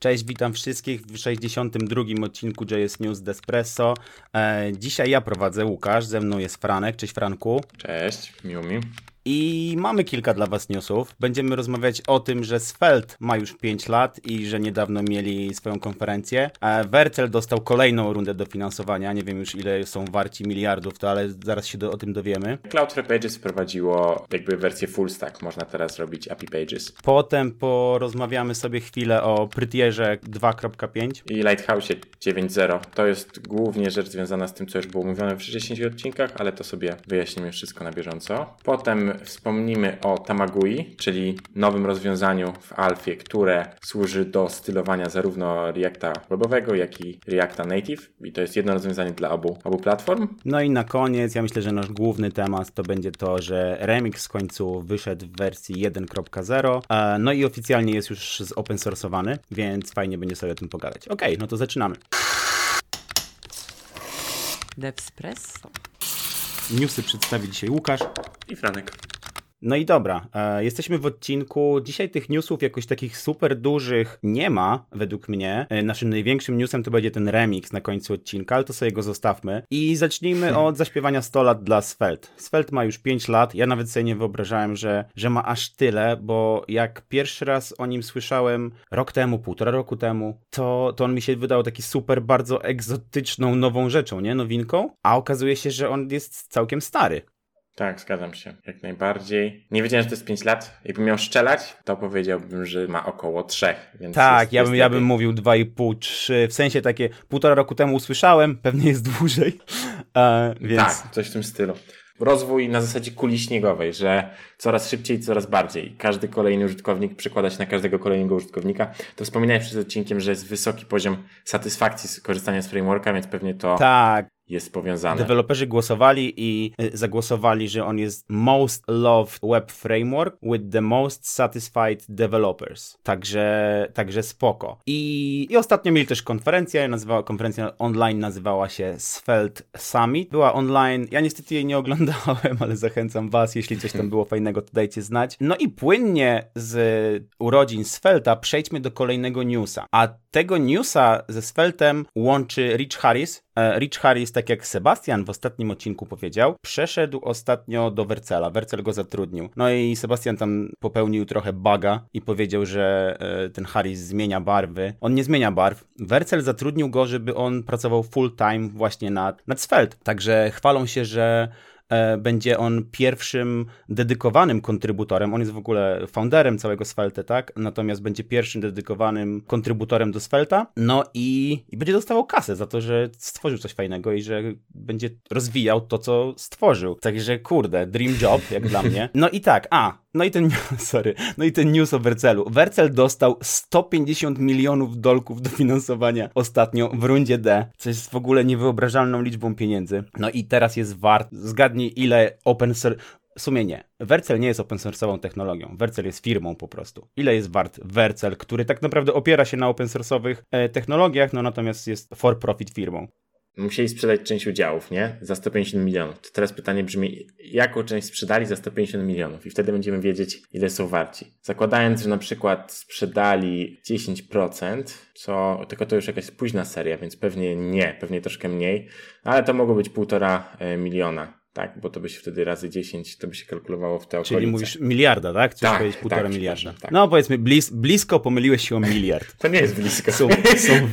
Cześć, witam wszystkich w 62. odcinku JS News Despresso. E, dzisiaj ja prowadzę Łukasz, ze mną jest Franek. Cześć Franku. Cześć, miło mi. I mamy kilka dla Was newsów. Będziemy rozmawiać o tym, że Svelte ma już 5 lat i że niedawno mieli swoją konferencję. E, Wercel dostał kolejną rundę dofinansowania. Nie wiem już ile są warci miliardów, to ale zaraz się do, o tym dowiemy. Cloudflare Pages wprowadziło jakby wersję full stack. Można teraz robić API Pages. Potem porozmawiamy sobie chwilę o Prytierze 2.5. I Lighthouse 9.0. To jest głównie rzecz związana z tym, co już było mówione w 60 odcinkach, ale to sobie wyjaśnimy wszystko na bieżąco. Potem wspomnimy o Tamagui, czyli nowym rozwiązaniu w Alfie, które służy do stylowania zarówno Reacta webowego, jak i Reacta Native. I to jest jedno rozwiązanie dla obu, obu platform. No i na koniec, ja myślę, że nasz główny temat to będzie to, że Remix w końcu wyszedł w wersji 1.0. e, No i oficjalnie jest już open source'owany, więc fajnie będzie sobie o tym pogadać. Ok, no to zaczynamy. Devspresso. Newsy przedstawi dzisiaj Łukasz. I Franek. No i dobra, e, jesteśmy w odcinku. Dzisiaj tych newsów jakoś takich super dużych nie ma, według mnie. E, naszym największym newsem to będzie ten remix na końcu odcinka, ale to sobie go zostawmy. I zacznijmy od zaśpiewania 100 lat dla Svelte. Svelte ma już 5 lat, ja nawet sobie nie wyobrażałem, że, że ma aż tyle, bo jak pierwszy raz o nim słyszałem rok temu, półtora roku temu, to, to on mi się wydał taki super, bardzo egzotyczną, nową rzeczą, nie? Nowinką, a okazuje się, że on jest całkiem stary. Tak, zgadzam się. Jak najbardziej. Nie wiedziałem, że to jest 5 lat. Jakbym miał strzelać, to powiedziałbym, że ma około 3. Więc tak, jest, ja, bym, jest ja bym mówił 2,5, 3. W sensie takie półtora roku temu usłyszałem, pewnie jest dłużej. E, więc Tak, coś w tym stylu. Rozwój na zasadzie kuli śniegowej, że coraz szybciej, coraz bardziej. Każdy kolejny użytkownik przekłada się na każdego kolejnego użytkownika. To wspominałem przed odcinkiem, że jest wysoki poziom satysfakcji z korzystania z frameworka, więc pewnie to tak, jest powiązane. deweloperzy głosowali i y, zagłosowali, że on jest most loved web framework with the most satisfied developers. Także, także spoko. I, I ostatnio mieli też konferencję, nazywała, konferencja online nazywała się Svelte Summit. Była online, ja niestety jej nie oglądałem, ale zachęcam was, jeśli coś tam było fajnego, to dajcie znać. No i płynnie z urodzin Svelta przejdźmy do kolejnego newsa. A tego newsa ze Sveltem łączy Rich Harris. E, Rich Harris, tak jak Sebastian w ostatnim odcinku powiedział, przeszedł ostatnio do Wercela. Wercel go zatrudnił. No i Sebastian tam popełnił trochę baga i powiedział, że e, ten Harris zmienia barwy. On nie zmienia barw. Wercel zatrudnił go, żeby on pracował full time właśnie nad, nad Svelte. Także chwalą się, że będzie on pierwszym dedykowanym kontrybutorem. On jest w ogóle founderem całego Svelte, tak? Natomiast będzie pierwszym dedykowanym kontrybutorem do Svelta. No i, i będzie dostawał kasę za to, że stworzył coś fajnego i że będzie rozwijał to, co stworzył. Także kurde, dream job, jak dla mnie. No i tak, a, no i ten, sorry, no i ten news o Wercelu. Wercel dostał 150 milionów dolków dofinansowania ostatnio w rundzie D, co jest w ogóle niewyobrażalną liczbą pieniędzy. No i teraz jest wart, zgadnij ile open source, w sumie nie. Wercel nie jest open source'ową technologią. Wercel jest firmą po prostu. Ile jest wart Wercel, który tak naprawdę opiera się na open source'owych e, technologiach, no natomiast jest for profit firmą. Musieli sprzedać część udziałów, nie? Za 150 milionów. To teraz pytanie brzmi, jaką część sprzedali za 150 milionów? I wtedy będziemy wiedzieć, ile są warci. Zakładając, że na przykład sprzedali 10%, co, tylko to już jakaś późna seria, więc pewnie nie, pewnie troszkę mniej, ale to mogło być półtora e, miliona. Tak, bo to by się wtedy razy 10, to by się kalkulowało w te okolice. Czyli mówisz miliarda, tak? Chcesz Tak, powiedzieć tak, półtora przepraszam, miliarda. tak. No powiedzmy, blis, blisko pomyliłeś się o miliard. To nie jest blisko. są, są,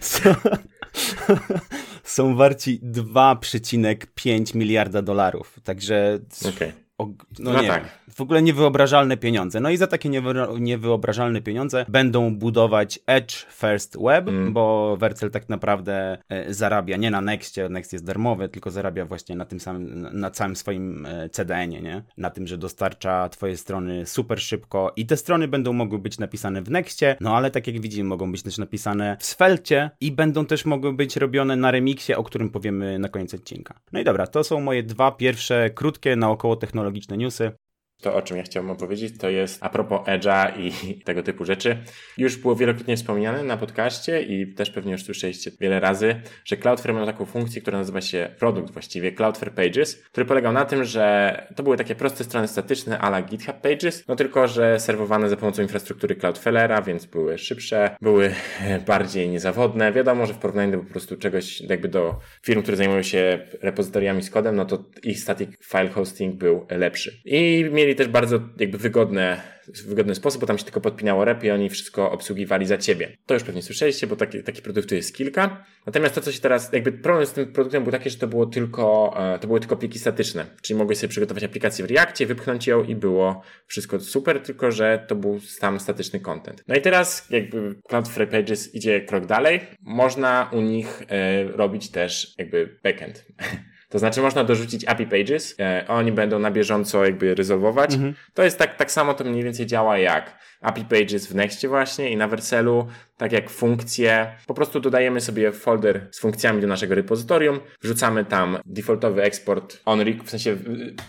są, są warci 2,5 miliarda dolarów. Także Okej. o, no, No nie, tak. wiem, w ogóle niewyobrażalne pieniądze. No i za takie niewy, niewyobrażalne pieniądze będą budować Edge First Web, Mm. bo Wercel tak naprawdę e, zarabia nie na Nextie, Next jest darmowy, tylko zarabia właśnie na tym samym, na- na całym swoim e, CDN-ie, nie? Na tym, że dostarcza twoje strony super szybko i te strony będą mogły być napisane w Nextie, no ale tak jak widzimy, mogą być też napisane w Svelcie i będą też mogły być robione na remiksie, o którym powiemy na koniec odcinka. No i dobra, to są moje dwa pierwsze krótkie, naokoło technologiczne newsy. To, o czym ja chciałbym opowiedzieć, to jest a propos Edge'a i tego typu rzeczy. Już było wielokrotnie wspomniane na podcaście i też pewnie już słyszeliście wiele razy, że Cloudflare ma taką funkcję, która nazywa się produkt właściwie, Cloudflare Pages, który polegał na tym, że to były takie proste strony statyczne ala GitHub Pages, no tylko, że serwowane za pomocą infrastruktury Cloudflare'a, więc były szybsze, były bardziej niezawodne. Wiadomo, że w porównaniu do po prostu czegoś jakby do firm, które zajmują się repozytoriami z kodem, no to ich static file hosting był lepszy. I mieli też bardzo jakby wygodne wygodny sposób, bo tam się tylko podpinało rep i oni wszystko obsługiwali za ciebie. To już pewnie słyszeliście, bo taki, takich produktów jest kilka. Natomiast to, co się teraz, jakby problem z tym produktem był taki, że to było tylko, e, to były tylko pliki statyczne. Czyli mogłeś sobie przygotować aplikację w Reactie, wypchnąć ją i było wszystko super, tylko że to był sam statyczny content. No i teraz jakby Cloudflare Pages idzie krok dalej. Można u nich e, robić też jakby backend. To znaczy można dorzucić API Pages, e, oni będą na bieżąco jakby rezolwować. Mhm. To jest tak, tak samo to mniej więcej działa jak API Pages w Nextie właśnie i na Verselu, tak jak funkcje. Po prostu dodajemy sobie folder z funkcjami do naszego repozytorium, wrzucamy tam defaultowy eksport on, w sensie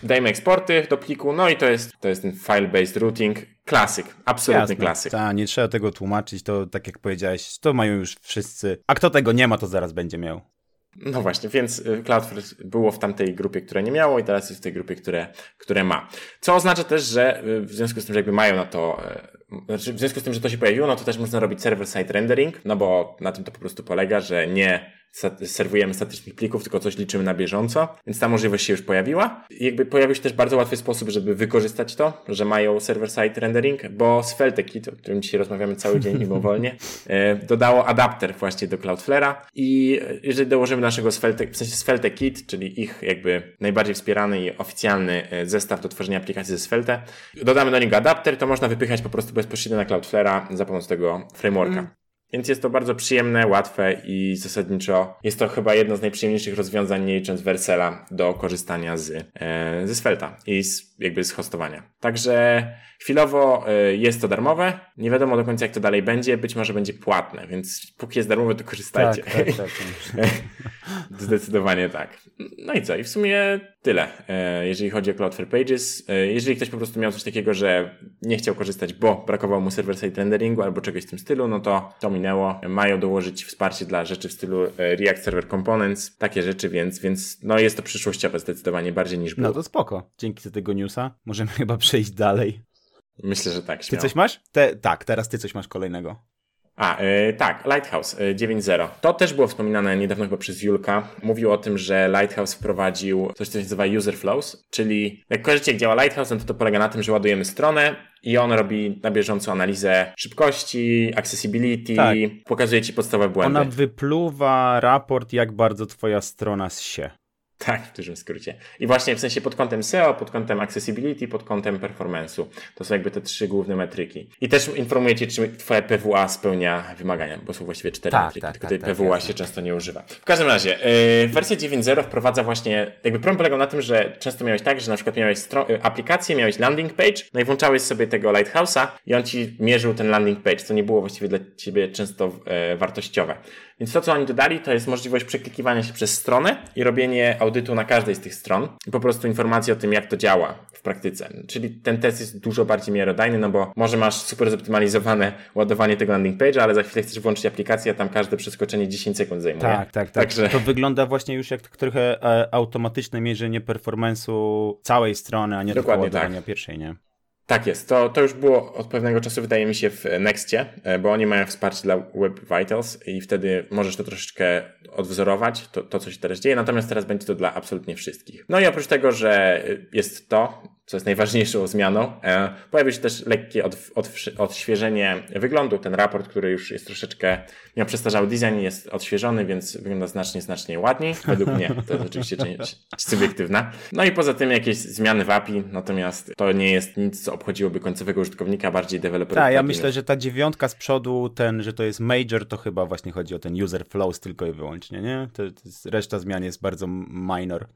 dajemy eksporty do pliku, no i to jest, to jest ten file-based routing. Klasyk, absolutny klasyk. Tak, nie trzeba tego tłumaczyć, to tak jak powiedziałeś, to mają już wszyscy. A kto tego nie ma, to zaraz będzie miał. No właśnie, więc y, Cloudflare było w tamtej grupie, które nie miało i teraz jest w tej grupie, które, które ma. Co oznacza też, że y, w związku z tym, że jakby mają na to, znaczy w związku z tym, że to się pojawiło, no to też można robić server-side rendering, no bo na tym to po prostu polega, że nie serwujemy statycznych plików, tylko coś liczymy na bieżąco, więc ta możliwość się już pojawiła. I jakby pojawił się też bardzo łatwy sposób, żeby wykorzystać to, że mają server-side rendering, bo SvelteKit, o którym dzisiaj rozmawiamy cały dzień mimowolnie, e, dodało adapter właśnie do Cloudflare'a i jeżeli dołożymy naszego Svelte, w sensie SvelteKit, czyli ich jakby najbardziej wspierany i oficjalny e, zestaw do tworzenia aplikacji ze Svelte, dodamy do niego adapter, to można wypychać po prostu bezpośrednio na Cloudflare'a za pomocą tego frameworka. Mm. Więc jest to bardzo przyjemne, łatwe i zasadniczo jest to chyba jedno z najprzyjemniejszych rozwiązań, nie licząc Versela, do korzystania z, e, ze Svelta i z, jakby z hostowania. Także chwilowo e, jest to darmowe. Nie wiadomo do końca, jak to dalej będzie. Być może będzie płatne, więc póki jest darmowe, to korzystajcie. Tak, tak, tak. Zdecydowanie tak. No i co? I w sumie tyle, e, jeżeli chodzi o Cloudflare Pages. E, jeżeli ktoś po prostu miał coś takiego, że nie chciał korzystać, bo brakowało mu server-side renderingu albo czegoś w tym stylu, no to to minęło. Mają dołożyć wsparcie dla rzeczy w stylu e, React Server Components, takie rzeczy, więc, więc no jest to przyszłościowe zdecydowanie bardziej niż było. No to spoko. Dzięki za tego newsa. Możemy chyba przejść dalej. Myślę, że tak. Śmiało. Ty coś masz? Te, tak, teraz ty coś masz kolejnego. A, yy, tak, Lighthouse yy, 9.0. To też było wspominane niedawno chyba przez Julka. Mówił o tym, że Lighthouse wprowadził coś, co się nazywa User Flows, czyli jak kojarzycie, jak działa Lighthouse, no to to polega na tym, że ładujemy stronę i on robi na bieżąco analizę szybkości, accessibility, tak. pokazuje ci podstawowe błędy. Ona wypluwa raport, jak bardzo twoja strona się. Tak, w dużym skrócie. I właśnie w sensie pod kątem SEO, pod kątem accessibility, pod kątem performance'u. To są jakby te trzy główne metryki. I też informujecie, czy twoje PWA spełnia wymagania, bo są właściwie cztery tak, metryki, tak, tylko tej tak, PWA tak, się często nie używa. W każdym razie, yy, wersja 9.0 wprowadza właśnie, jakby problem polegał na tym, że często miałeś tak, że na przykład miałeś y, aplikację, miałeś landing page, no i włączałeś sobie tego Lighthouse'a i on ci mierzył ten landing page, co nie było właściwie dla ciebie często yy, wartościowe. Więc to, co oni dodali, to jest możliwość przeklikiwania się przez stronę i robienie audytu na każdej z tych stron i po prostu informacji o tym, jak to działa w praktyce. Czyli ten test jest dużo bardziej miarodajny, no bo może masz super zoptymalizowane ładowanie tego landing page'a, ale za chwilę chcesz włączyć aplikację, a tam każde przeskoczenie 10 sekund zajmuje. Tak, tak, tak. Także... To wygląda właśnie już jak trochę e, automatyczne mierzenie performance'u całej strony, a nie Dokładnie tylko ładowania tak. pierwszej, nie? Tak jest. To, to już było od pewnego czasu, wydaje mi się, w Nextie, e, bo oni mają wsparcie dla Web Vitals i wtedy możesz to troszeczkę odwzorować, to, to co się teraz dzieje, natomiast teraz będzie to dla absolutnie wszystkich. No i oprócz tego, że jest to, co jest najważniejszą zmianą. E, pojawił się też lekkie od, od, odświeżenie wyglądu. Ten raport, który już jest troszeczkę, miał przestarzały design, jest odświeżony, więc wygląda znacznie, znacznie ładniej. Według mnie. To jest oczywiście część subiektywna. No i poza tym jakieś zmiany w API, natomiast to nie jest nic, co obchodziłoby końcowego użytkownika, bardziej deweloperów. Tak, ja myślę, że ta dziewiątka z przodu, ten, że to jest major, to chyba właśnie chodzi o ten user flows tylko i wyłącznie, nie? To, to jest, reszta zmian jest bardzo minor.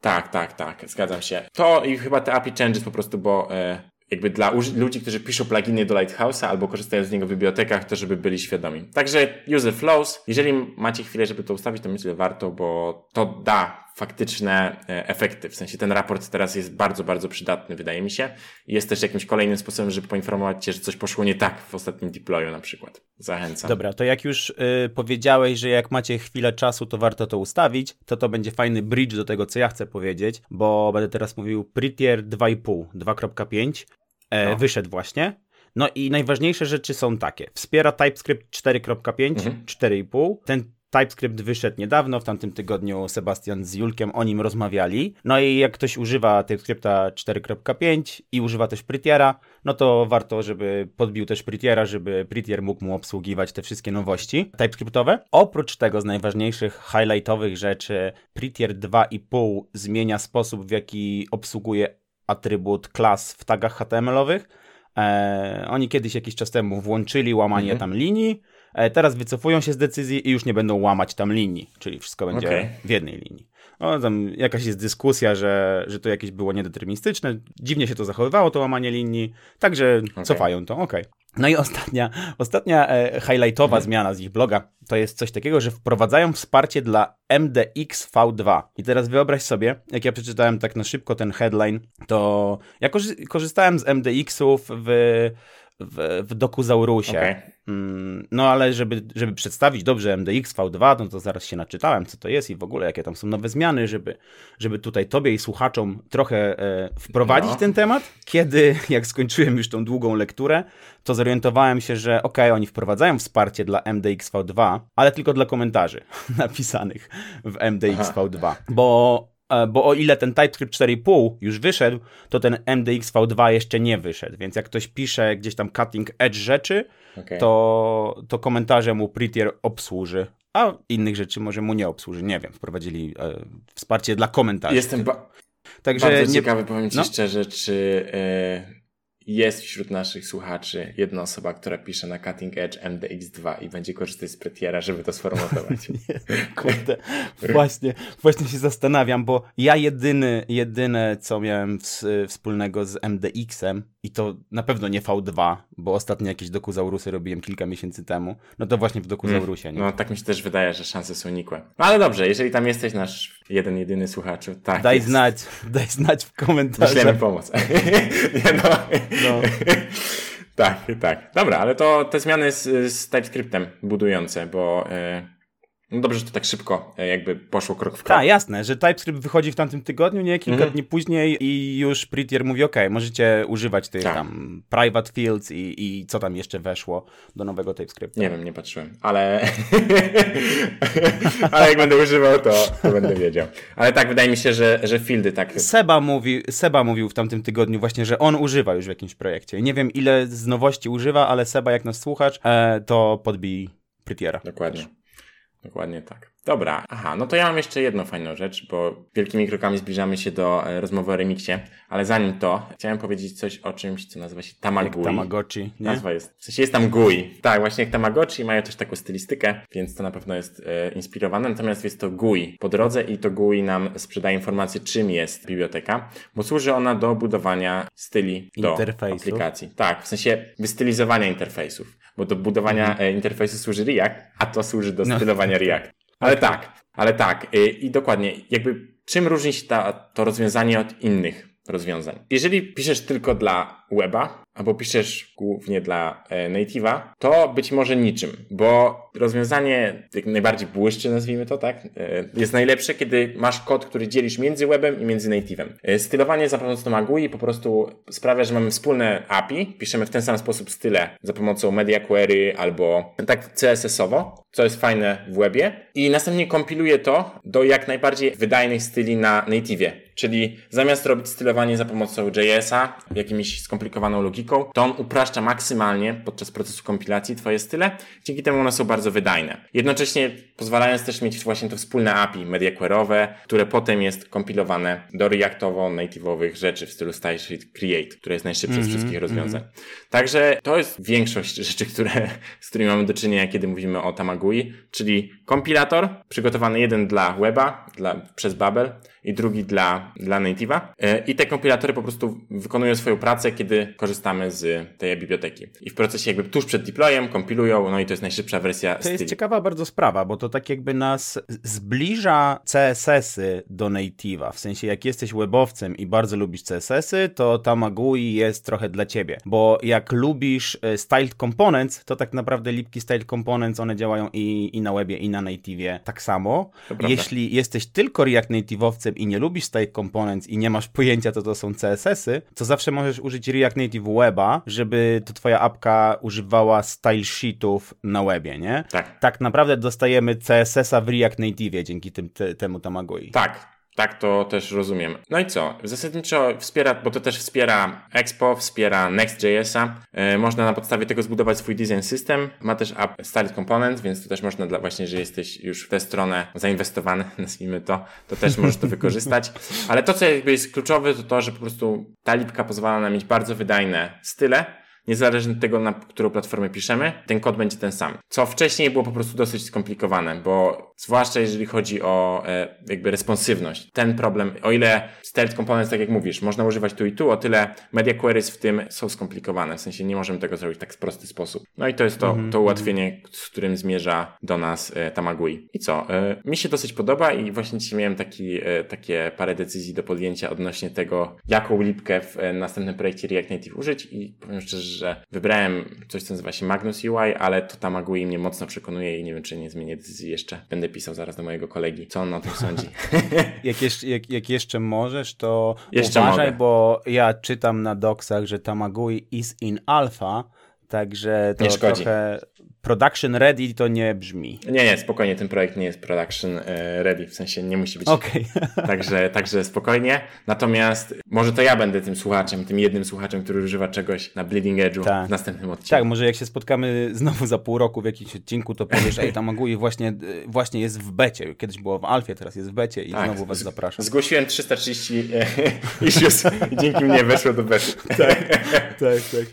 Tak, tak, tak, zgadzam się. To i chyba te API changes po prostu, bo e, jakby dla ludzi, którzy piszą pluginy do Lighthouse'a albo korzystają z niego w bibliotekach, to żeby byli świadomi. Także user flows, jeżeli macie chwilę, żeby to ustawić, to myślę, warto, bo to da faktyczne e, efekty. W sensie ten raport teraz jest bardzo, bardzo przydatny, wydaje mi się. Jest też jakimś kolejnym sposobem, żeby poinformować Cię, że coś poszło nie tak w ostatnim deployu na przykład. Zachęcam. Dobra, to jak już y, powiedziałeś, że jak macie chwilę czasu, to warto to ustawić, to to będzie fajny bridge do tego, co ja chcę powiedzieć, bo będę teraz mówił Prettier 2.5, 2.5, e, no. wyszedł właśnie. No i najważniejsze rzeczy są takie. Wspiera TypeScript 4.5, mhm. 4.5. Ten TypeScript wyszedł niedawno, w tamtym tygodniu Sebastian z Julkiem o nim rozmawiali. No i jak ktoś używa TypeScripta 4.5 i używa też Prettiera, no to warto, żeby podbił też Prettiera, żeby Prettier mógł mu obsługiwać te wszystkie nowości TypeScriptowe. Oprócz tego z najważniejszych highlightowych rzeczy Prettier 2.5 zmienia sposób, w jaki obsługuje atrybut klas w tagach HTML-owych. Eee, oni kiedyś jakiś czas temu włączyli łamanie mhm. tam linii, teraz wycofują się z decyzji i już nie będą łamać tam linii, czyli wszystko będzie okay. w jednej linii. No, tam jakaś jest dyskusja, że, że to jakieś było niedeterministyczne. Dziwnie się to zachowywało, to łamanie linii, także okay. cofają to, okej. Okay. No i ostatnia, ostatnia e, highlightowa mhm. zmiana z ich bloga to jest coś takiego, że wprowadzają wsparcie dla MDX V2. I teraz wyobraź sobie, jak ja przeczytałem tak na szybko ten headline, to ja korzystałem z MDX-ów w w, w Dokuzaurusie. Okay. Mm, no ale żeby, żeby przedstawić dobrze MDX V2, no to zaraz się naczytałem, co to jest i w ogóle jakie tam są nowe zmiany, żeby, żeby tutaj tobie i słuchaczom trochę e, wprowadzić no. ten temat. Kiedy, jak skończyłem już tą długą lekturę, to zorientowałem się, że ok, oni wprowadzają wsparcie dla MDX V2, ale tylko dla komentarzy napisanych w MDX V2, bo bo o ile ten TypeScript 4.5 już wyszedł, to ten MDX V2 jeszcze nie wyszedł, więc jak ktoś pisze gdzieś tam cutting edge rzeczy, okay. to, to komentarze mu Prettier obsłuży, a innych rzeczy może mu nie obsłuży, nie wiem, wprowadzili e, wsparcie dla komentarzy. Jestem ba Także bardzo nie... ciekawy, powiem Ci no? szczerze, czy... E, jest wśród naszych słuchaczy jedna osoba, która pisze na Cutting Edge MDX2 i będzie korzystać z Prettiera, żeby to sformatować. kurde, właśnie, właśnie się zastanawiam, bo ja jedyny, jedyne, co miałem wspólnego z MDX-em i to na pewno nie V2, bo ostatnio jakieś dokuzaurusy robiłem kilka miesięcy temu, no to właśnie w dokuzaurusie. Nie? No tak mi się też wydaje, że szanse są nikłe. No ale dobrze, jeżeli tam jesteś nasz jeden, jedyny słuchacz, tak Daj jest. znać, daj znać w komentarzach. Wyślemy pomoc. nie, no. no. tak, tak. Dobra, ale to te zmiany z, z TypeScriptem budujące, bo... Yy no dobrze, że to tak szybko e, jakby poszło krok w krok. Tak, jasne, że TypeScript wychodzi w tamtym tygodniu, nie? Kilka mm -hmm. dni później i już Prettier mówi, ok, możecie używać tych tak. tam private fields i, i co tam jeszcze weszło do nowego TypeScripta. Nie wiem, nie patrzyłem, ale ale jak będę używał, to, to będę wiedział. Ale tak, wydaje mi się, że, że fieldy tak... Seba, mówi, Seba mówił w tamtym tygodniu właśnie, że on używa już w jakimś projekcie. Nie wiem, ile z nowości używa, ale Seba, jak nas słuchasz, e, to podbij Prettiera. Dokładnie. Dokładnie tak. Dobra, aha, no to ja mam jeszcze jedną fajną rzecz, bo wielkimi krokami zbliżamy się do e, rozmowy o remiksie, ale zanim to, chciałem powiedzieć coś o czymś, co nazywa się Tamagui. Tamagotchi, nie? Nazwa jest, w sensie jest tam GUI. Tak, właśnie jak Tamagotchi, mają też taką stylistykę, więc to na pewno jest e, inspirowane, natomiast jest to GUI po drodze i to GUI nam sprzedaje informację, czym jest biblioteka, bo służy ona do budowania styli do aplikacji. Tak, w sensie wystylizowania interfejsów, bo do budowania mhm. E, interfejsu służy React, a to służy do no. stylowania no. React. Ale tak, ale tak. I, y, i dokładnie, jakby czym różni się ta, to rozwiązanie od innych rozwiązań? Jeżeli piszesz tylko dla weba, albo piszesz głównie dla e, native'a, to być może niczym, bo rozwiązanie jak najbardziej błyszczy, nazwijmy to tak, e, jest najlepsze, kiedy masz kod, który dzielisz między webem i między native'em. E, stylowanie za pomocą Magui po prostu sprawia, że mamy wspólne API, piszemy w ten sam sposób style za pomocą media query albo tak CSS-owo, co jest fajne w webie i następnie kompiluje to do jak najbardziej wydajnych styli na native'ie, czyli zamiast robić stylowanie za pomocą JS-a, jakimiś skomplikowaną logiką, logiką, to on upraszcza maksymalnie podczas procesu kompilacji twoje style, dzięki temu one są bardzo wydajne. Jednocześnie pozwalając też mieć właśnie to wspólne API mediaquerowe, które potem jest kompilowane do reactowo-native'owych rzeczy w stylu StyleSheet Create, które jest najszybsze mm -hmm, z mhm, wszystkich rozwiązań. Mm -hmm. Także to jest większość rzeczy, które, z którymi mamy do czynienia, kiedy mówimy o Tamagui, czyli kompilator przygotowany jeden dla weba, dla, przez Babel, i drugi dla, dla native'a. E, I te kompilatory po prostu wykonują swoją pracę, kiedy korzystamy z tej biblioteki. I w procesie jakby tuż przed deployem kompilują, no i to jest najszybsza wersja To jest ciekawa bardzo sprawa, bo to tak jakby nas zbliża CSS-y do native'a. W sensie jak jesteś webowcem i bardzo lubisz CSS-y, to Tamagui jest trochę dla ciebie. Bo jak lubisz e, styled components, to tak naprawdę lipki styled components, one działają i, i na webie, i na native'ie tak samo. Jeśli jesteś tylko React Native'owcem i nie lubisz Style Components i nie masz pojęcia, co to są CSS-y, to zawsze możesz użyć React Native Weba, żeby to twoja apka używała style sheetów na webie, nie? Tak. Tak naprawdę dostajemy CSS-a w React Native dzięki tym, te, temu Tamagui. Tak, tak to też rozumiem. No i co? Zasadniczo wspiera, bo to też wspiera Expo, wspiera Next.jsa. Yy, można na podstawie tego zbudować swój design system. Ma też app Styled Component, więc to też można dla właśnie, że jesteś już w tę stronę zainwestowany, nazwijmy to, to też możesz to wykorzystać. Ale to, co jakby jest kluczowe, to to, że po prostu ta lipka pozwala nam mieć bardzo wydajne style, niezależnie od tego, na którą platformę piszemy, ten kod będzie ten sam. Co wcześniej było po prostu dosyć skomplikowane, bo zwłaszcza jeżeli chodzi o e, jakby responsywność. Ten problem, o ile stealth components, tak jak mówisz, można używać tu i tu, o tyle media queries w tym są skomplikowane, w sensie nie możemy tego zrobić w tak prosty sposób. No i to jest to, mm -hmm. to ułatwienie, z którym zmierza do nas e, Tamagui. I co? E, mi się dosyć podoba i właśnie dzisiaj miałem taki, e, takie parę decyzji do podjęcia odnośnie tego, jaką lipkę w e, następnym projekcie React Native użyć i powiem szczerze, że wybrałem coś, co nazywa się Magnus UI, ale to Tamagui mnie mocno przekonuje i nie wiem, czy nie zmienię decyzji jeszcze. Będę pisał zaraz do mojego kolegi, co on o tym sądzi. jak, jeszcze, jak, jak jeszcze możesz, to jeszcze uważaj, mogę. bo ja czytam na doksach, że Tamagui is in alpha, także to trochę production ready to nie brzmi. Nie, nie, spokojnie, ten projekt nie jest production e, ready, w sensie nie musi być. Okay. Także, także spokojnie. Natomiast może to ja będę tym słuchaczem, tym jednym słuchaczem, który używa czegoś na Bleeding Edge'u tak. w następnym odcinku. Tak, może jak się spotkamy znowu za pół roku w jakimś odcinku, to powiesz, ej, tam Agui właśnie, właśnie jest w becie. Kiedyś było w alfie, teraz jest w becie i tak. znowu was zapraszam. Zgłosiłem 330 e, issues i dzięki mnie weszło do bety. tak, tak, tak.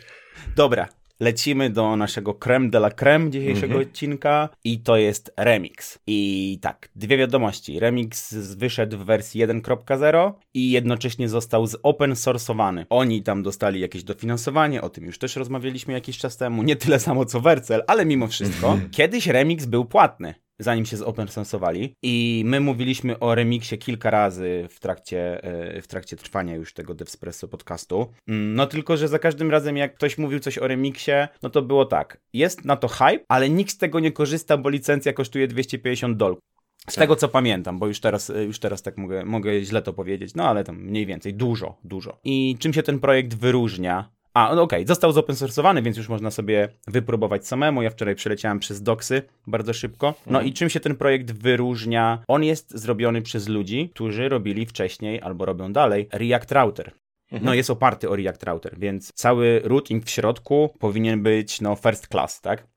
Dobra, lecimy do naszego creme de la creme dzisiejszego mm -hmm. odcinka i to jest remix. I tak, dwie wiadomości. Remix wyszedł w wersji 1.0 i jednocześnie został zopen source'owany. Oni tam dostali jakieś dofinansowanie, o tym już też rozmawialiśmy jakiś czas temu, nie tyle samo co Wercel, ale mimo wszystko. -hmm. Kiedyś remix był płatny zanim się zopen sensowali. I my mówiliśmy o remiksie kilka razy w trakcie, e, w trakcie trwania już tego Devspresso podcastu. Mm, no tylko, że za każdym razem jak ktoś mówił coś o remiksie, no to było tak. Jest na to hype, ale nikt z tego nie korzysta, bo licencja kosztuje 250 dolków. Z tak. tego co pamiętam, bo już teraz, e, już teraz tak mogę, mogę źle to powiedzieć, no ale tam mniej więcej, dużo, dużo. I czym się ten projekt wyróżnia? A, no okej, okay. został zopen source'owany, więc już można sobie wypróbować samemu. Ja wczoraj przeleciałem przez doksy bardzo szybko. No mhm. i czym się ten projekt wyróżnia? On jest zrobiony przez ludzi, którzy robili wcześniej albo robią dalej React Router. Mhm. No jest oparty o React Router, więc cały routing w środku powinien być no first class, tak?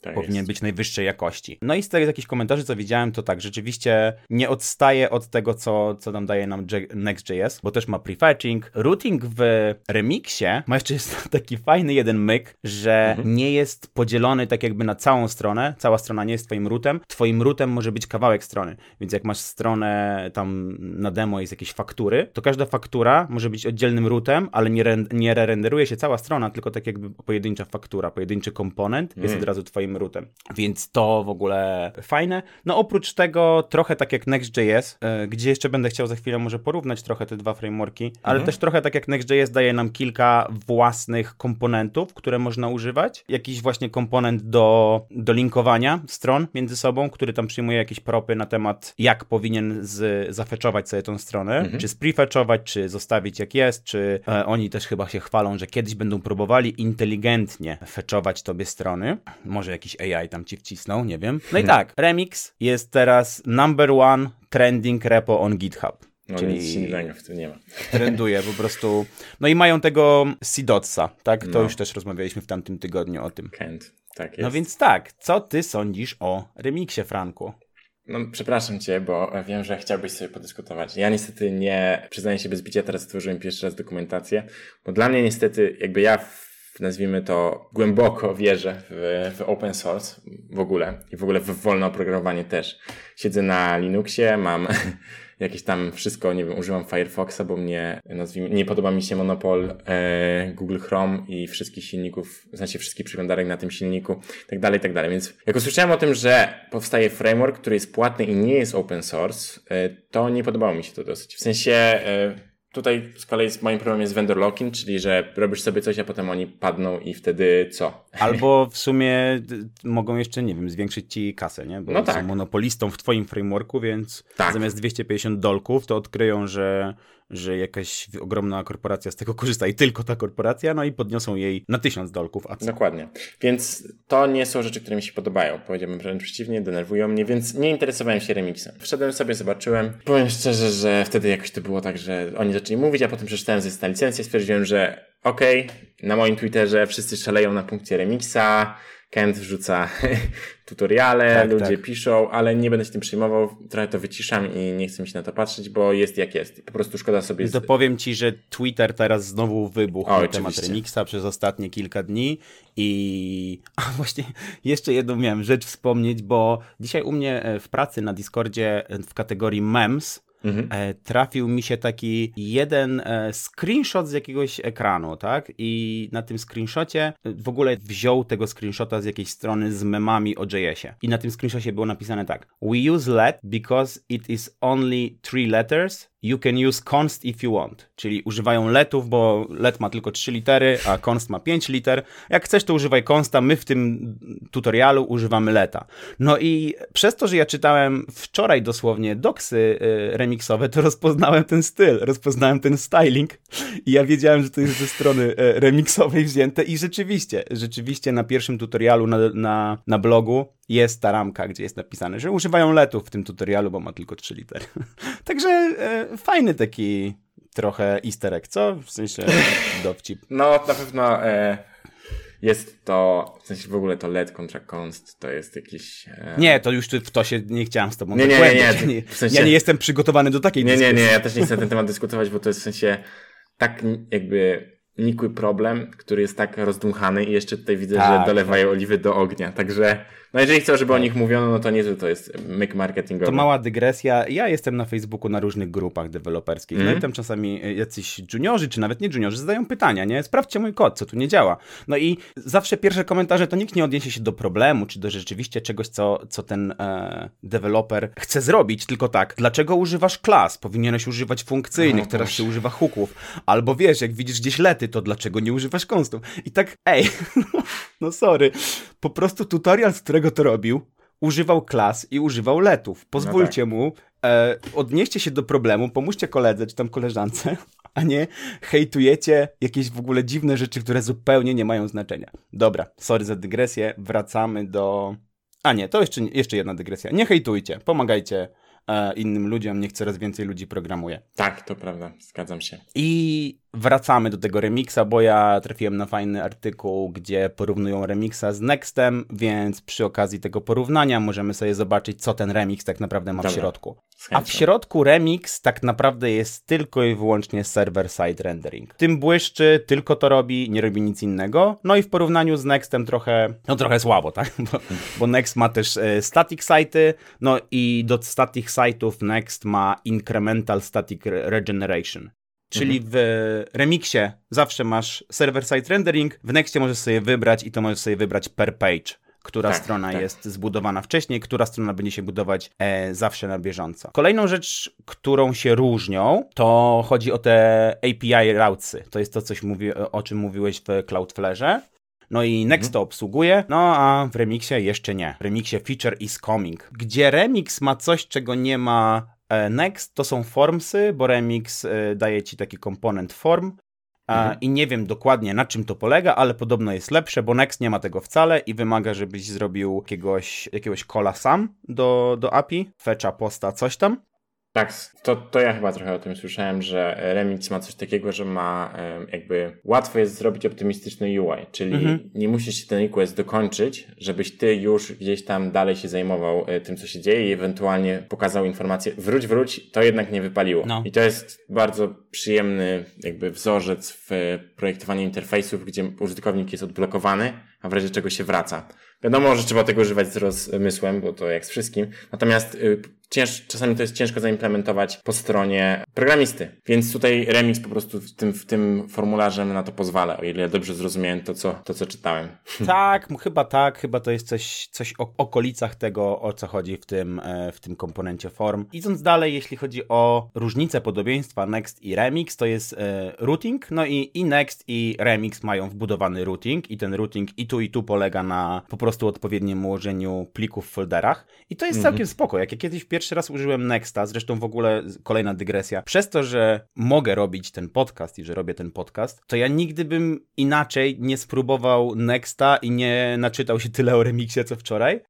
Tak powinien jest. być najwyższej jakości. No i z tych jakichś komentarzy, co widziałem, to tak, rzeczywiście nie odstaje od tego, co, co nam daje nam Next.js, bo też ma prefetching. Routing w remixie ma jeszcze jest taki fajny jeden myk, że mhm. nie jest podzielony tak jakby na całą stronę, cała strona nie jest twoim routem, twoim routem może być kawałek strony, więc jak masz stronę tam na demo jest jakieś faktury, to każda faktura może być oddzielnym routem, ale nie, re nie renderuje się cała strona, tylko tak jakby pojedyncza faktura, pojedynczy komponent mhm. jest od razu twoim routem. Więc to w ogóle fajne. No oprócz tego trochę tak jak Next.js, e, gdzie jeszcze będę chciał za chwilę może porównać trochę te dwa frameworki, ale mhm. też trochę tak jak Next.js daje nam kilka własnych komponentów, które można używać. Jakiś właśnie komponent do, do linkowania stron między sobą, który tam przyjmuje jakieś propy na temat jak powinien z, zafeczować sobie tą stronę, mhm. czy sprefetchować, czy zostawić jak jest, czy e, oni też chyba się chwalą, że kiedyś będą próbowali inteligentnie fetchować tobie strony. Może jakiś AI tam ci wcisnął, nie wiem. No i tak, Remix jest teraz number one trending repo on GitHub. No Czyli... nic innego w tym nie ma. Trenduje po prostu. No i mają tego Sidotsa, tak? To no. już też rozmawialiśmy w tamtym tygodniu o tym. Kent, tak no jest. No więc tak, co ty sądzisz o remiksie, Franku? No, przepraszam cię, bo wiem, że chciałbyś sobie podyskutować. Ja niestety nie przyznaję się bez bicia, teraz stworzyłem pierwszy raz dokumentację, bo dla mnie niestety, jakby ja nazwijmy to, głęboko wierzę w, w, open source w ogóle i w ogóle w wolne oprogramowanie też. Siedzę na Linuxie, mam jakieś tam wszystko, nie wiem, używam Firefoxa, bo mnie, nazwijmy, nie podoba mi się monopol e, Google Chrome i wszystkich silników, znaczy wszystkich przeglądarek na tym silniku, tak dalej, tak dalej. Więc jak usłyszałem o tym, że powstaje framework, który jest płatny i nie jest open source, e, to nie podobało mi się to dosyć. W sensie, e, Tutaj z kolei moim problemem jest vendor locking, czyli że robisz sobie coś, a potem oni padną i wtedy co? Albo w sumie mogą jeszcze, nie wiem, zwiększyć ci kasę, nie? Bo no tak. są monopolistą w twoim frameworku, więc tak. zamiast 250 dolków to odkryją, że że jakaś ogromna korporacja z tego korzysta i tylko ta korporacja, no i podniosą jej na tysiąc dolków. A co? Dokładnie. Więc to nie są rzeczy, które mi się podobają. Powiedziałbym wręcz przeciwnie, denerwują mnie, więc nie interesowałem się remixem. Wszedłem sobie, zobaczyłem. Powiem szczerze, że wtedy jakoś to było tak, że oni zaczęli mówić, a potem przeczytałem, że jest ta licencja, stwierdziłem, że okej, okay, na moim Twitterze wszyscy szaleją na punkcie remixa, Kent wrzuca tutoriale, tak, ludzie tak. piszą, ale nie będę się tym przejmował, trochę to wyciszam i nie chcę mi się na to patrzeć, bo jest jak jest. Po prostu szkoda sobie... To powiem Ci, że Twitter teraz znowu wybuchł o, na temat Remixa przez ostatnie kilka dni i a właśnie jeszcze jedną miałem rzecz wspomnieć, bo dzisiaj u mnie e, w pracy na Discordzie e, w kategorii memes mhm. E, trafił mi się taki jeden e, screenshot z jakiegoś ekranu, tak? I na tym screenshocie e, w ogóle wziął tego screenshota z jakiejś strony z memami o JS-ie. I na tym screenshocie było napisane tak: We use let because it is only three letters You can use const if you want, czyli używają letów, bo let ma tylko 3 litery, a const ma 5 liter. Jak chcesz, to używaj consta, my w tym tutorialu używamy leta. No i przez to, że ja czytałem wczoraj dosłownie doksy y, remixowe, to rozpoznałem ten styl, rozpoznałem ten styling i ja wiedziałem, że to jest ze strony y, remixowej wzięte i rzeczywiście, rzeczywiście na pierwszym tutorialu na, na, na blogu jest ta ramka, gdzie jest napisane, że używają letów w tym tutorialu, bo ma tylko 3 litery. Także e, fajny taki trochę easter egg, co? W sensie dowcip. No, na pewno e, jest to, w sensie w ogóle to let kontra const, to jest jakiś... E... Nie, to już w to się nie chciałem z tobą nie, nie, nie, nie, nie. W sensie... Ja nie jestem przygotowany do takiej nie, dyskusji. Nie, nie, ja też nie chcę na ten temat dyskutować, bo to jest w sensie tak jakby nikły problem, który jest tak rozdmuchany i jeszcze tutaj widzę, tak, że dolewają oliwy do ognia, także no jeżeli chcą, żeby o nich mówiono, no to niezły to jest myk marketingowy. To mała dygresja. Ja jestem na Facebooku na różnych grupach deweloperskich. Mm. No i mhm. tam czasami jacyś juniorzy, czy nawet nie juniorzy, zadają pytania, nie? Sprawdźcie mój kod, co tu nie działa. No i zawsze pierwsze komentarze to nikt nie odniesie się do problemu, czy do rzeczywiście czegoś, co, co ten e, deweloper chce zrobić, tylko tak, dlaczego używasz klas? Powinieneś używać funkcyjnych, no, teraz się używa hooków. Albo wiesz, jak widzisz gdzieś lety, to dlaczego nie używasz konstów? I tak, ej, no sorry, po prostu tutorial, z którego to robił, używał klas i używał letów. Pozwólcie no tak. mu, e, odnieście się do problemu, pomóżcie koledze czy tam koleżance, a nie hejtujecie jakieś w ogóle dziwne rzeczy, które zupełnie nie mają znaczenia. Dobra, sorry za dygresję, wracamy do... A nie, to jeszcze, jeszcze jedna dygresja. Nie hejtujcie, pomagajcie e, innym ludziom, niech coraz więcej ludzi programuje. Tak, to prawda, zgadzam się. I wracamy do tego remiksa, bo ja trafiłem na fajny artykuł, gdzie porównują remiksa z Nextem, więc przy okazji tego porównania możemy sobie zobaczyć, co ten remix tak naprawdę ma Dobra. w środku. A w środku remix tak naprawdę jest tylko i wyłącznie server-side rendering. Tym błyszczy, tylko to robi, nie robi nic innego. No i w porównaniu z Nextem trochę, no trochę słabo, tak? Bo, bo Next ma też e, static site'y, no i do static site'ów Next ma incremental static regeneration. Czyli mhm. w remixie zawsze masz server-side rendering, w Nextie możesz sobie wybrać i to możesz sobie wybrać per page, która tak, strona tak. jest zbudowana wcześniej, która strona będzie się budować e, zawsze na bieżąco. Kolejną rzecz, którą się różnią, to chodzi o te API routesy. To jest to, coś mówi, o czym mówiłeś w Cloudflareze. No i Next mhm. to obsługuje, no a w Remixie jeszcze nie. W Remixie feature is coming. Gdzie Remix ma coś, czego nie ma next to są formsy, bo Remix e, daje ci taki komponent form. Mhm. I nie wiem dokładnie na czym to polega, ale podobno jest lepsze, bo Next nie ma tego wcale i wymaga, żebyś zrobił jakiegoś, jakiegoś cola sam do, do API, fetcha, posta, coś tam. Tak, to, to ja chyba trochę o tym słyszałem, że Remix ma coś takiego, że ma jakby łatwo jest zrobić optymistyczny UI, czyli mhm. nie musisz się ten request dokończyć, żebyś ty już gdzieś tam dalej się zajmował e, tym, co się dzieje i ewentualnie pokazał informację, wróć, wróć, to jednak nie wypaliło. No. I to jest bardzo przyjemny jakby wzorzec w projektowaniu interfejsów, gdzie użytkownik jest odblokowany, a w razie czego się wraca. Wiadomo, że trzeba tego używać z rozmysłem, bo to jak z wszystkim. Natomiast y, cięż, czasami to jest ciężko zaimplementować po stronie programisty. Więc tutaj Remix po prostu w tym, w tym formularzem na to pozwala, o ile ja dobrze zrozumiałem to, co, to, co czytałem. Tak, chyba tak, chyba to jest coś, coś o okolicach tego, o co chodzi w tym, e, w tym komponencie form. Idąc dalej, jeśli chodzi o różnice podobieństwa Next i Remix, to jest e, routing, no i, i Next i Remix mają wbudowany routing i ten routing i tu i tu polega na po prostu odpowiednim ułożeniu plików w folderach i to jest mhm. całkiem spoko. Jak ja kiedyś pierwszy raz użyłem Nexta, zresztą w ogóle kolejna dygresja. Przez to, że mogę robić ten podcast i że robię ten podcast, to ja nigdy bym inaczej nie spróbował Nexta i nie naczytał się tyle o remiksie co wczoraj.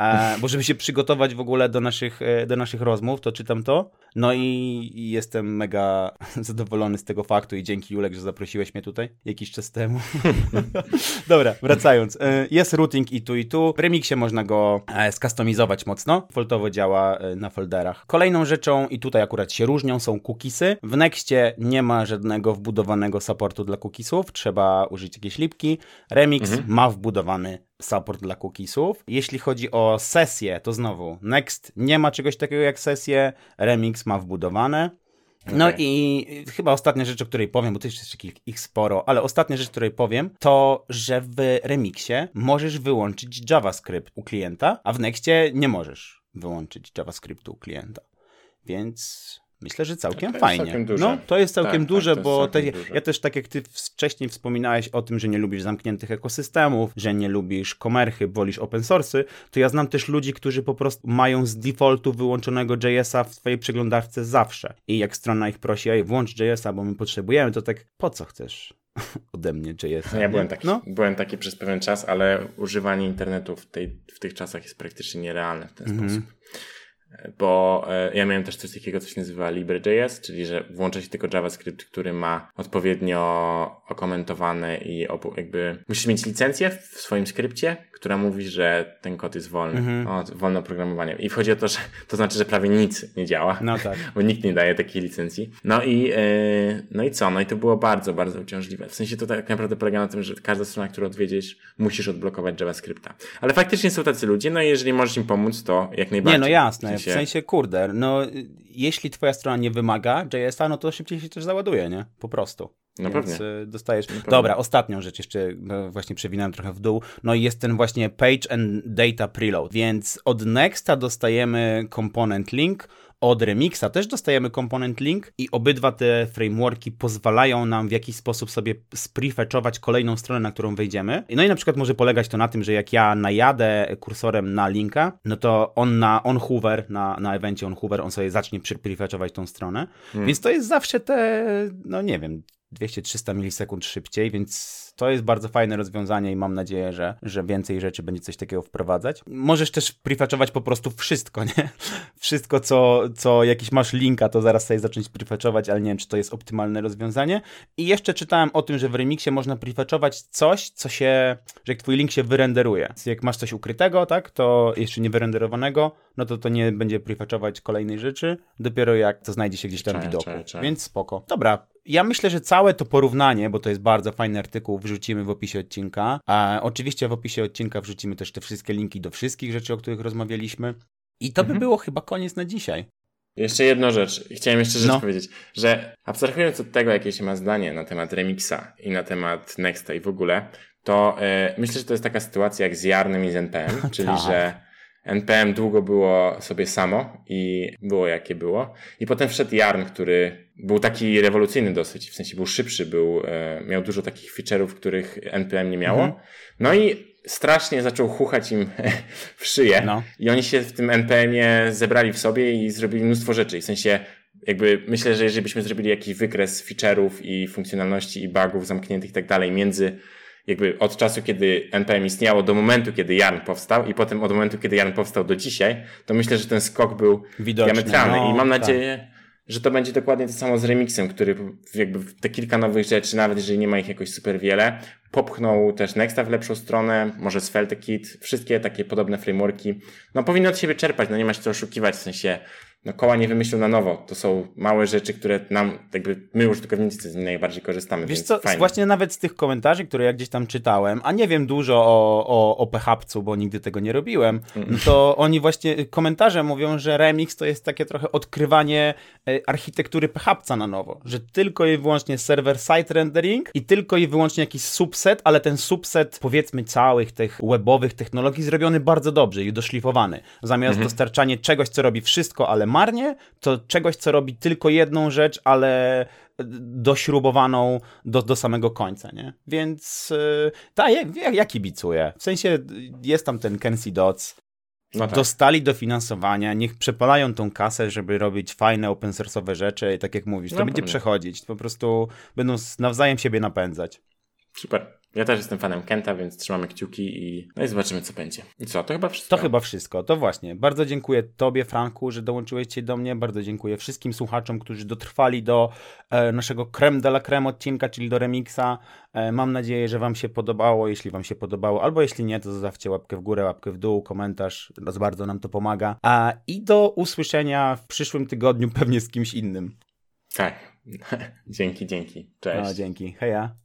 E, bo żeby się przygotować w ogóle do naszych, e, do naszych rozmów, to czytam to. No i jestem mega zadowolony z tego faktu i dzięki Julek, że zaprosiłeś mnie tutaj jakiś czas temu. Dobra, wracając. E, jest routing i tu i tu. W Remixie można go skustomizować mocno. Foltowo działa na folderach. Kolejną rzeczą, i tutaj akurat się różnią, są cookiesy. W Nextie nie ma żadnego wbudowanego supportu dla cookiesów. Trzeba użyć jakiejś lipki. Remix mhm. ma wbudowany support dla cookiesów. Jeśli chodzi o sesje, to znowu Next nie ma czegoś takiego jak sesje, Remix ma wbudowane. No okay. i chyba ostatnia rzecz, o której powiem, bo to jest jeszcze ich sporo, ale ostatnia rzecz, o której powiem, to, że w Remixie możesz wyłączyć JavaScript u klienta, a w Nextie nie możesz wyłączyć JavaScriptu u klienta. Więc Myślę, że całkiem fajnie. Całkiem no, to jest całkiem tak, duże, tak, bo całkiem te, duże. ja też tak jak ty wcześniej wspominałeś o tym, że nie lubisz zamkniętych ekosystemów, że nie lubisz komerchy, wolisz open source'y, to ja znam też ludzi, którzy po prostu mają z defaultu wyłączonego JS-a w swojej przeglądarce zawsze. I jak strona ich prosi, ej, włącz JS-a, bo my potrzebujemy, to tak, po co chcesz? ode mnie JS. Ja byłem taki, no? byłem taki przez pewien czas, ale używanie internetu w, tej, w tych czasach jest praktycznie nierealne w ten mm -hmm. sposób bo e, ja miałem też coś takiego, co się nazywa Libre.js, czyli że włącza się tylko JavaScript, który ma odpowiednio okomentowane i jakby musisz mieć licencję w swoim skrypcie, która mówi, że ten kod jest wolny, mhm. o, wolne oprogramowanie. I wchodzi o to, że to znaczy, że prawie nic nie działa, no tak. bo nikt nie daje takiej licencji. No i, yy, no i co? No i to było bardzo, bardzo uciążliwe. W sensie to tak naprawdę polega na tym, że każda strona, którą odwiedzisz, musisz odblokować JavaScripta. Ale faktycznie są tacy ludzie, no i jeżeli możesz im pomóc, to jak najbardziej. Nie, no jasne. W sensie, w sensie kurde, no jeśli twoja strona nie wymaga JS-a, no to szybciej się też załaduje, nie? Po prostu. No Więc pewnie. Y, dostajesz. No Dobra, ostatnią rzecz jeszcze no właśnie przewinąłem trochę w dół. No i jest ten właśnie page and data preload. Więc od Nexta dostajemy komponent link, od Remixa też dostajemy komponent link i obydwa te frameworki pozwalają nam w jakiś sposób sobie sprefetchować kolejną stronę, na którą wejdziemy. No i na przykład może polegać to na tym, że jak ja najadę kursorem na linka, no to on na on hover, na, na evencie on hover, on sobie zacznie prefetchować tą stronę. Hmm. Więc to jest zawsze te, no nie wiem, 200-300 milisekund szybciej, więc to jest bardzo fajne rozwiązanie i mam nadzieję, że, że więcej rzeczy będzie coś takiego wprowadzać. Możesz też prefetchować po prostu wszystko, nie? Wszystko, co, co jakiś masz linka, to zaraz sobie zacząć prefetchować, ale nie wiem, czy to jest optymalne rozwiązanie. I jeszcze czytałem o tym, że w Remixie można prefetchować coś, co się, że jak twój link się wyrenderuje. Więc jak masz coś ukrytego, tak, to jeszcze nie wyrenderowanego, no to to nie będzie prefetchować kolejnej rzeczy, dopiero jak to znajdzie się gdzieś tam w widoku. Więc spoko. Dobra, ja myślę, że całe to porównanie, bo to jest bardzo fajny artykuł, wrzucimy w opisie odcinka. A oczywiście w opisie odcinka wrzucimy też te wszystkie linki do wszystkich rzeczy, o których rozmawialiśmy. I to mhm. by było chyba koniec na dzisiaj. Jeszcze jedną rzecz. Chciałem jeszcze rzecz no. powiedzieć, że abstrahując od tego, jakie się ma zdanie na temat Remixa i na temat Nexta i w ogóle, to yy, myślę, że to jest taka sytuacja jak z Jarnym i z NPM, czyli tak. że NPM długo było sobie samo i było jakie było. I potem wszedł Jarn, który był taki rewolucyjny dosyć, w sensie był szybszy, był, e, miał dużo takich feature'ów, których NPM nie miało. Mhm. No i strasznie zaczął chuchać im w szyję. No. I oni się w tym NPM-ie zebrali w sobie i zrobili mnóstwo rzeczy. w sensie jakby myślę, że jeżeli byśmy zrobili jakiś wykres feature'ów i funkcjonalności i bugów zamkniętych i tak dalej między jakby od czasu, kiedy NPM istniało do momentu, kiedy Jarn powstał i potem od momentu, kiedy Jarn powstał do dzisiaj, to myślę, że ten skok był Widoczny, diametralny no, i mam tak. Że to będzie dokładnie to samo z remixem, który jakby te kilka nowych rzeczy, nawet jeżeli nie ma ich jakoś super wiele, popchnął też Nexta w lepszą stronę, może Svelte Kit, wszystkie takie podobne frameworki. No powinno od siebie czerpać, no nie ma się co oszukiwać, w sensie no koła nie wymyślił na nowo. To są małe rzeczy, które nam, jakby my użytkownicy z nich najbardziej korzystamy. Wiesz więc co, fajnie. właśnie nawet z tych komentarzy, które ja gdzieś tam czytałem, a nie wiem dużo o, o, o PHP-cu, bo nigdy tego nie robiłem, no to oni właśnie, komentarze mówią, że remix to jest takie trochę odkrywanie e, architektury PHP na nowo, że tylko i wyłącznie server-side rendering i tylko i wyłącznie jakiś subset, ale ten subset powiedzmy całych tych webowych technologii zrobiony bardzo dobrze i doszlifowany. Zamiast dostarczanie czegoś, co robi wszystko, ale marnie, to czegoś, co robi tylko jedną rzecz, ale dośrubowaną do, do samego końca, nie? Więc yy, tak, ja, ja, ja kibicuję. W sensie jest tam ten Kenzie Dots, No tak. dostali dofinansowania, niech przepalają tą kasę, żeby robić fajne open source'owe rzeczy i tak jak mówisz, to No będzie pewnie. przechodzić, po prostu będą nawzajem siebie napędzać. Super. Ja też jestem fanem Kenta, więc trzymamy kciuki i, no i zobaczymy, co będzie. I co, to chyba wszystko. To chyba wszystko. To właśnie. Bardzo dziękuję Tobie, Franku, że dołączyłeś się do mnie. Bardzo dziękuję wszystkim słuchaczom, którzy dotrwali do e, naszego creme de la creme odcinka, czyli do remiksa. E, mam nadzieję, że Wam się podobało. Jeśli Wam się podobało, albo jeśli nie, to zostawcie łapkę w górę, łapkę w dół, komentarz. Bardzo nam to pomaga. A, I do usłyszenia w przyszłym tygodniu pewnie z kimś innym. Tak. dzięki, dzięki. Cześć. No, dzięki. Heja.